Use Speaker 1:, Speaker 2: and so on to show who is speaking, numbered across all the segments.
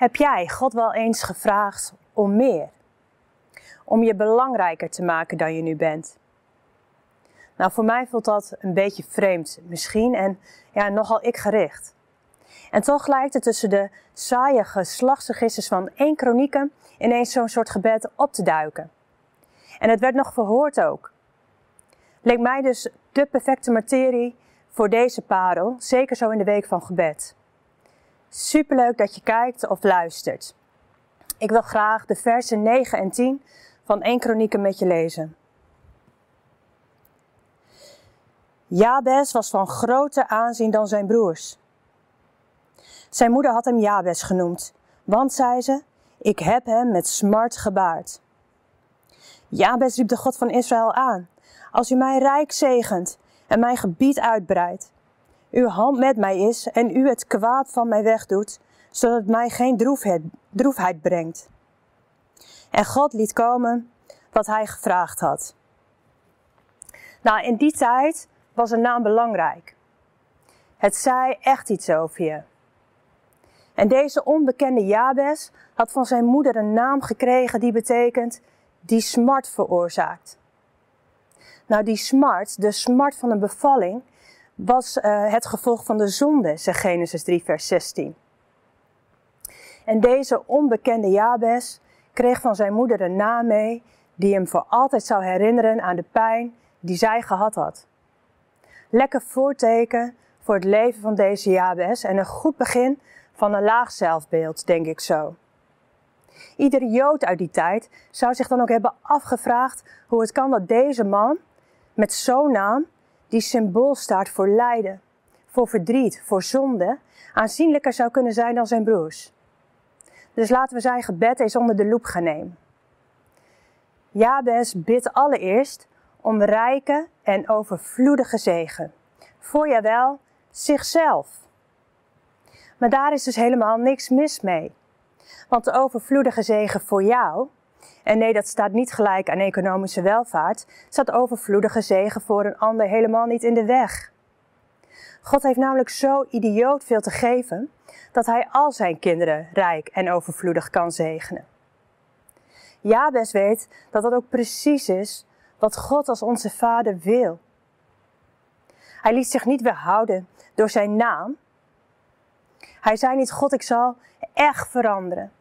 Speaker 1: Heb jij God wel eens gevraagd om meer? Om je belangrijker te maken dan je nu bent? Nou, voor mij voelt dat een beetje vreemd misschien en ja, nogal ik gericht. En toch lijkt het tussen de saaie geslachtsregisters van één kronieken ineens zo'n soort gebed op te duiken. En het werd nog verhoord ook. Leek mij dus de perfecte materie voor deze parel, zeker zo in de week van gebed. Superleuk dat je kijkt of luistert. Ik wil graag de versen 9 en 10 van 1 Kronieken met je lezen. Jabes was van groter aanzien dan zijn broers. Zijn moeder had hem Jabes genoemd, want, zei ze, ik heb hem met smart gebaard. Jabes riep de God van Israël aan, als u mij rijk zegent en mijn gebied uitbreidt, uw hand met mij is en u het kwaad van mij wegdoet, zodat het mij geen droefheid, droefheid brengt. En God liet komen wat hij gevraagd had. Nou, in die tijd was een naam belangrijk. Het zei echt iets over je. En deze onbekende Jabes had van zijn moeder een naam gekregen die betekent die smart veroorzaakt. Nou, die smart, de smart van een bevalling, was uh, het gevolg van de zonde, zegt Genesis 3, vers 16. En deze onbekende Jabes kreeg van zijn moeder een naam mee die hem voor altijd zou herinneren aan de pijn die zij gehad had. Lekker voorteken voor het leven van deze Jabes en een goed begin van een laag zelfbeeld, denk ik zo. Iedere Jood uit die tijd zou zich dan ook hebben afgevraagd hoe het kan dat deze man met zo'n naam, die symbool staat voor lijden, voor verdriet, voor zonde, aanzienlijker zou kunnen zijn dan zijn broers. Dus laten we zijn gebed eens onder de loep gaan nemen. Jabes bidt allereerst om rijke en overvloedige zegen. Voor jawel, zichzelf. Maar daar is dus helemaal niks mis mee. Want de overvloedige zegen voor jou, en nee, dat staat niet gelijk aan economische welvaart, staat overvloedige zegen voor een ander helemaal niet in de weg. God heeft namelijk zo idioot veel te geven dat hij al zijn kinderen rijk en overvloedig kan zegenen. Jabes weet dat dat ook precies is wat God als onze Vader wil. Hij liet zich niet weerhouden door zijn naam. Hij zei niet, God, ik zal echt veranderen.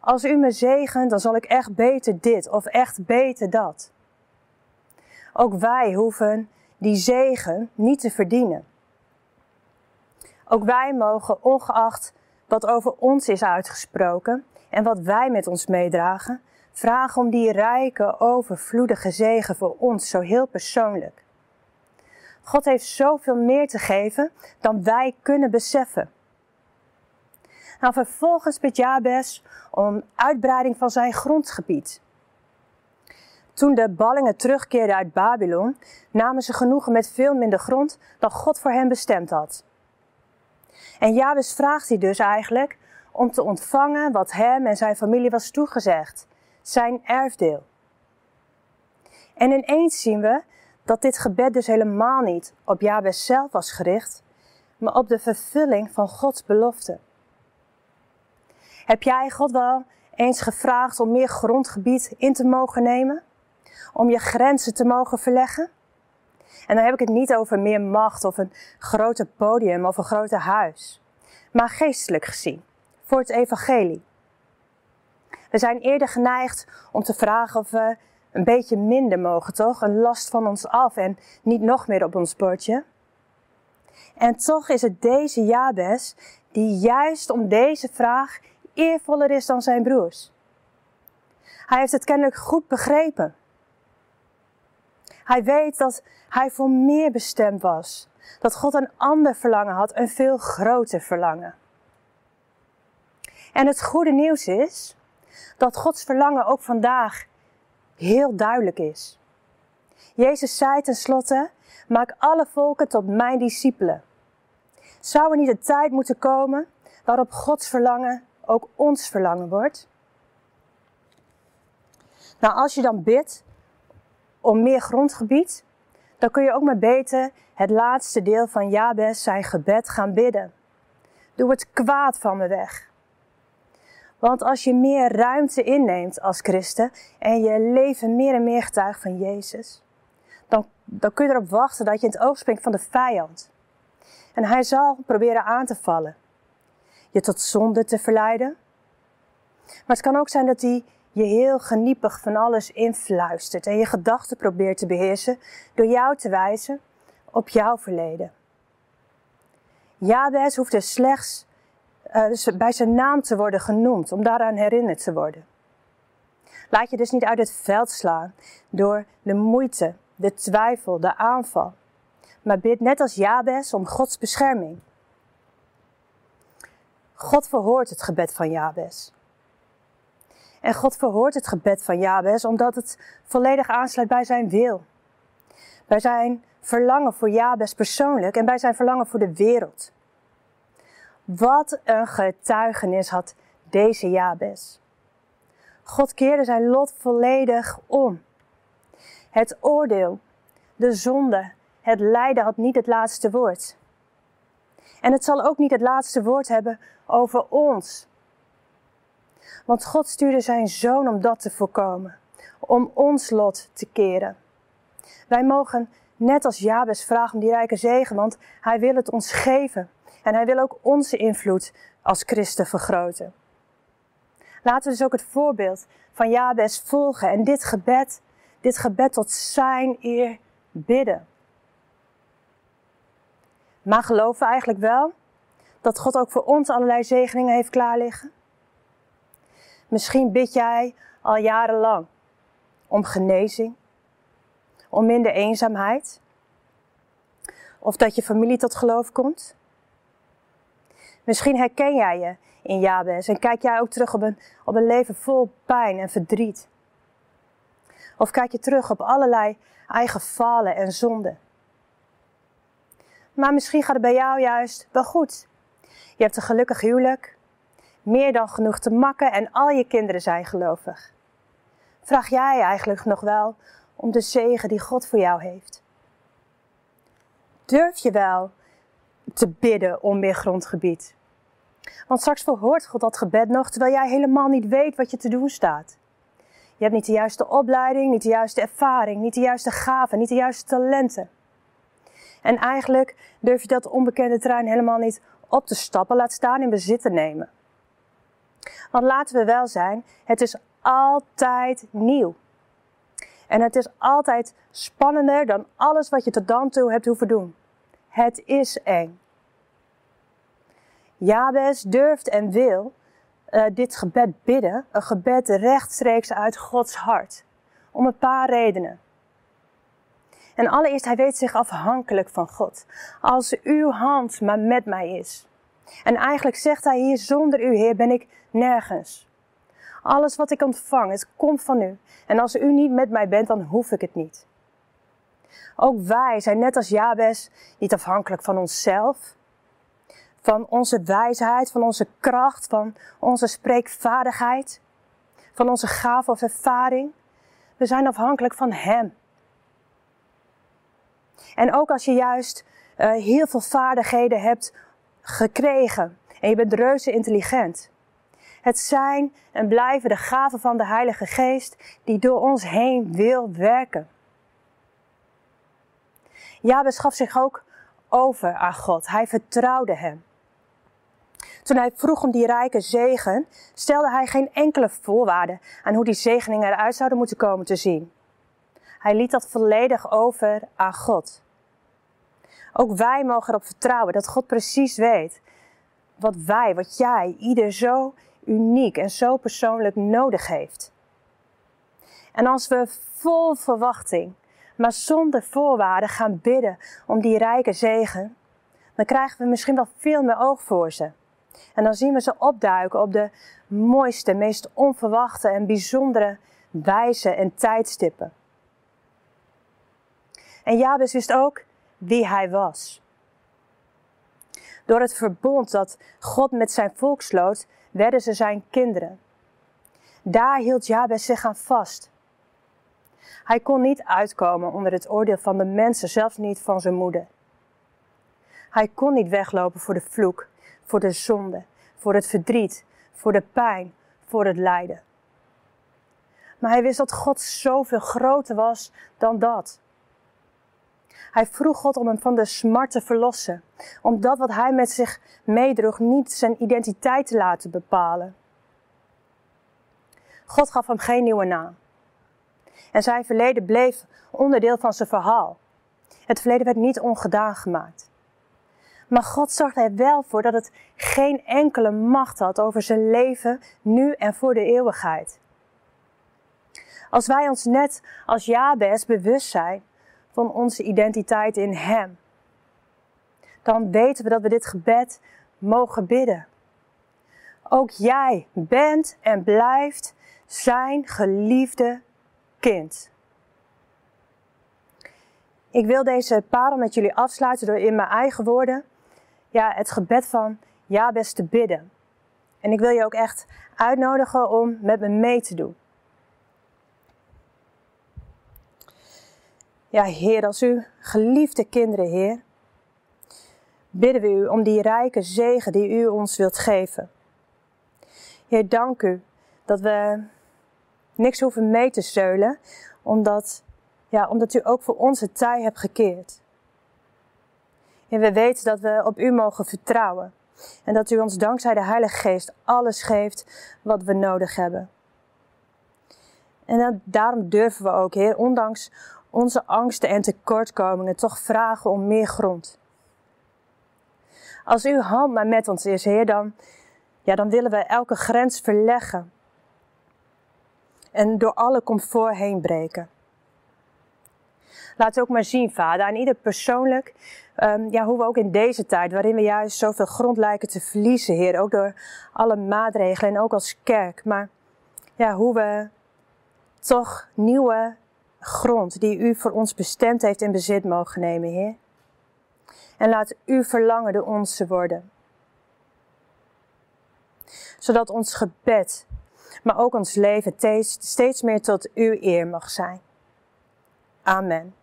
Speaker 1: Als u me zegent, dan zal ik echt beter dit of echt beter dat. Ook wij hoeven die zegen niet te verdienen. Ook wij mogen, ongeacht wat over ons is uitgesproken en wat wij met ons meedragen, vragen om die rijke, overvloedige zegen voor ons, zo heel persoonlijk. God heeft zoveel meer te geven dan wij kunnen beseffen. Nou, vervolgens bidt Jabes om uitbreiding van zijn grondgebied. Toen de ballingen terugkeerden uit Babylon, namen ze genoegen met veel minder grond dan God voor hen bestemd had. En Jabes vraagt hij dus eigenlijk om te ontvangen wat hem en zijn familie was toegezegd, zijn erfdeel. En ineens zien we dat dit gebed dus helemaal niet op Jabes zelf was gericht, maar op de vervulling van Gods belofte. Heb jij God wel eens gevraagd om meer grondgebied in te mogen nemen? Om je grenzen te mogen verleggen? En dan heb ik het niet over meer macht of een groter podium of een groter huis, maar geestelijk gezien, voor het evangelie. We zijn eerder geneigd om te vragen of we een beetje minder mogen, toch? Een last van ons af en niet nog meer op ons bordje. En toch is het deze Jabes die juist om deze vraag eervoller is dan zijn broers. Hij heeft het kennelijk goed begrepen. Hij weet dat hij voor meer bestemd was. Dat God een ander verlangen had, een veel groter verlangen. En het goede nieuws is dat Gods verlangen ook vandaag heel duidelijk is. Jezus zei tenslotte: Maak alle volken tot mijn discipelen. Zou er niet een tijd moeten komen waarop Gods verlangen ook ons verlangen wordt? Nou, als je dan bidt om meer grondgebied, dan kun je ook maar beter het laatste deel van Jabes zijn gebed gaan bidden. Doe het kwaad van me weg. Want als je meer ruimte inneemt als christen en je leven meer en meer getuigt van Jezus, dan, dan kun je erop wachten dat je in het oog springt van de vijand. En hij zal proberen aan te vallen. Je tot zonde te verleiden. Maar het kan ook zijn dat hij je heel geniepig van alles influistert en je gedachten probeert te beheersen door jou te wijzen op jouw verleden. Jabez hoeft er slechts bij zijn naam te worden genoemd, om daaraan herinnerd te worden. Laat je dus niet uit het veld slaan door de moeite, de twijfel, de aanval. Maar bid net als Jabez om Gods bescherming. God verhoort het gebed van Jabez. En God verhoort het gebed van Jabez omdat het volledig aansluit bij zijn wil. Bij zijn verlangen voor Jabez persoonlijk en bij zijn verlangen voor de wereld. Wat een getuigenis had deze Jabez. God keerde zijn lot volledig om. Het oordeel, de zonde, het lijden had niet het laatste woord. En het zal ook niet het laatste woord hebben over ons. Want God stuurde zijn zoon om dat te voorkomen, om ons lot te keren. Wij mogen net als Jabes vragen om die rijke zegen, want hij wil het ons geven. En hij wil ook onze invloed als christen vergroten. Laten we dus ook het voorbeeld van Jabes volgen en dit gebed, dit gebed tot zijn eer bidden. Maar geloven we eigenlijk wel dat God ook voor ons allerlei zegeningen heeft klaarliggen? Misschien bid jij al jarenlang om genezing, om minder eenzaamheid, of dat je familie tot geloof komt. Misschien herken jij je in Jabes en kijk jij ook terug op een, op een leven vol pijn en verdriet. Of kijk je terug op allerlei eigen falen en zonden. Maar misschien gaat het bij jou juist wel goed. Je hebt een gelukkig huwelijk, meer dan genoeg te makken en al je kinderen zijn gelovig. Vraag jij eigenlijk nog wel om de zegen die God voor jou heeft? Durf je wel te bidden om meer grondgebied? Want straks verhoort God dat gebed nog terwijl jij helemaal niet weet wat je te doen staat. Je hebt niet de juiste opleiding, niet de juiste ervaring, niet de juiste gaven, niet de juiste talenten. En eigenlijk durf je dat onbekende terrein helemaal niet op te stappen, laat staan in bezit te nemen. Want laten we wel zijn, het is altijd nieuw. En het is altijd spannender dan alles wat je tot dan toe hebt hoeven doen. Het is eng. Jabes durft en wil uh, dit gebed bidden, een gebed rechtstreeks uit Gods hart. Om een paar redenen. En allereerst, hij weet zich afhankelijk van God. Als uw hand maar met mij is. En eigenlijk zegt hij hier, zonder u, Heer, ben ik nergens. Alles wat ik ontvang, het komt van u. En als u niet met mij bent, dan hoef ik het niet. Ook wij zijn net als Jabes niet afhankelijk van onszelf, van onze wijsheid, van onze kracht, van onze spreekvaardigheid, van onze gave of ervaring. We zijn afhankelijk van Hem. En ook als je juist uh, heel veel vaardigheden hebt gekregen en je bent reuze intelligent. Het zijn en blijven de gaven van de Heilige Geest die door ons heen wil werken. Jabes gaf zich ook over aan God. Hij vertrouwde hem. Toen hij vroeg om die rijke zegen, stelde hij geen enkele voorwaarde aan hoe die zegeningen eruit zouden moeten komen te zien. Hij liet dat volledig over aan God. Ook wij mogen erop vertrouwen dat God precies weet wat wij, wat jij, ieder zo uniek en zo persoonlijk nodig heeft. En als we vol verwachting, maar zonder voorwaarden gaan bidden om die rijke zegen, dan krijgen we misschien wel veel meer oog voor ze. En dan zien we ze opduiken op de mooiste, meest onverwachte en bijzondere wijze en tijdstippen. En Jabes wist ook wie hij was. Door het verbond dat God met zijn volk sloot, werden ze zijn kinderen. Daar hield Jabes zich aan vast. Hij kon niet uitkomen onder het oordeel van de mensen, zelfs niet van zijn moeder. Hij kon niet weglopen voor de vloek, voor de zonde, voor het verdriet, voor de pijn, voor het lijden. Maar hij wist dat God zoveel groter was dan dat. Hij vroeg God om hem van de smart te verlossen, om dat wat hij met zich meedroeg niet zijn identiteit te laten bepalen. God gaf hem geen nieuwe naam. En zijn verleden bleef onderdeel van zijn verhaal. Het verleden werd niet ongedaan gemaakt. Maar God zorgde er wel voor dat het geen enkele macht had over zijn leven, nu en voor de eeuwigheid. Als wij ons net als Jabes bewust zijn van onze identiteit in Hem, dan weten we dat we dit gebed mogen bidden. Ook jij bent en blijft zijn geliefde kind. Ik wil deze parel met jullie afsluiten door in mijn eigen woorden ja, het gebed van Jabes te bidden. En ik wil je ook echt uitnodigen om met me mee te doen. Ja, Heer, als u geliefde kinderen, Heer, bidden we u om die rijke zegen die u ons wilt geven. Heer, dank u dat we niks hoeven mee te zeulen, omdat, ja, omdat u ook voor onze tij hebt gekeerd. En we weten dat we op u mogen vertrouwen. En dat u ons dankzij de Heilige Geest alles geeft wat we nodig hebben. En daarom durven we ook, Heer, ondanks onze angsten en tekortkomingen, toch vragen om meer grond. Als uw hand maar met ons is, Heer, dan, ja, dan willen we elke grens verleggen. En door alle comfort heen breken. Laat ook maar zien, Vader, aan ieder persoonlijk, um, ja, hoe we ook in deze tijd, waarin we juist zoveel grond lijken te verliezen, Heer, ook door alle maatregelen en ook als kerk, maar ja, hoe we toch nieuwe grond die u voor ons bestemd heeft in bezit mogen nemen, Heer. En laat uw verlangen de onze worden. Zodat ons gebed, maar ook ons leven steeds meer tot uw eer mag zijn. Amen.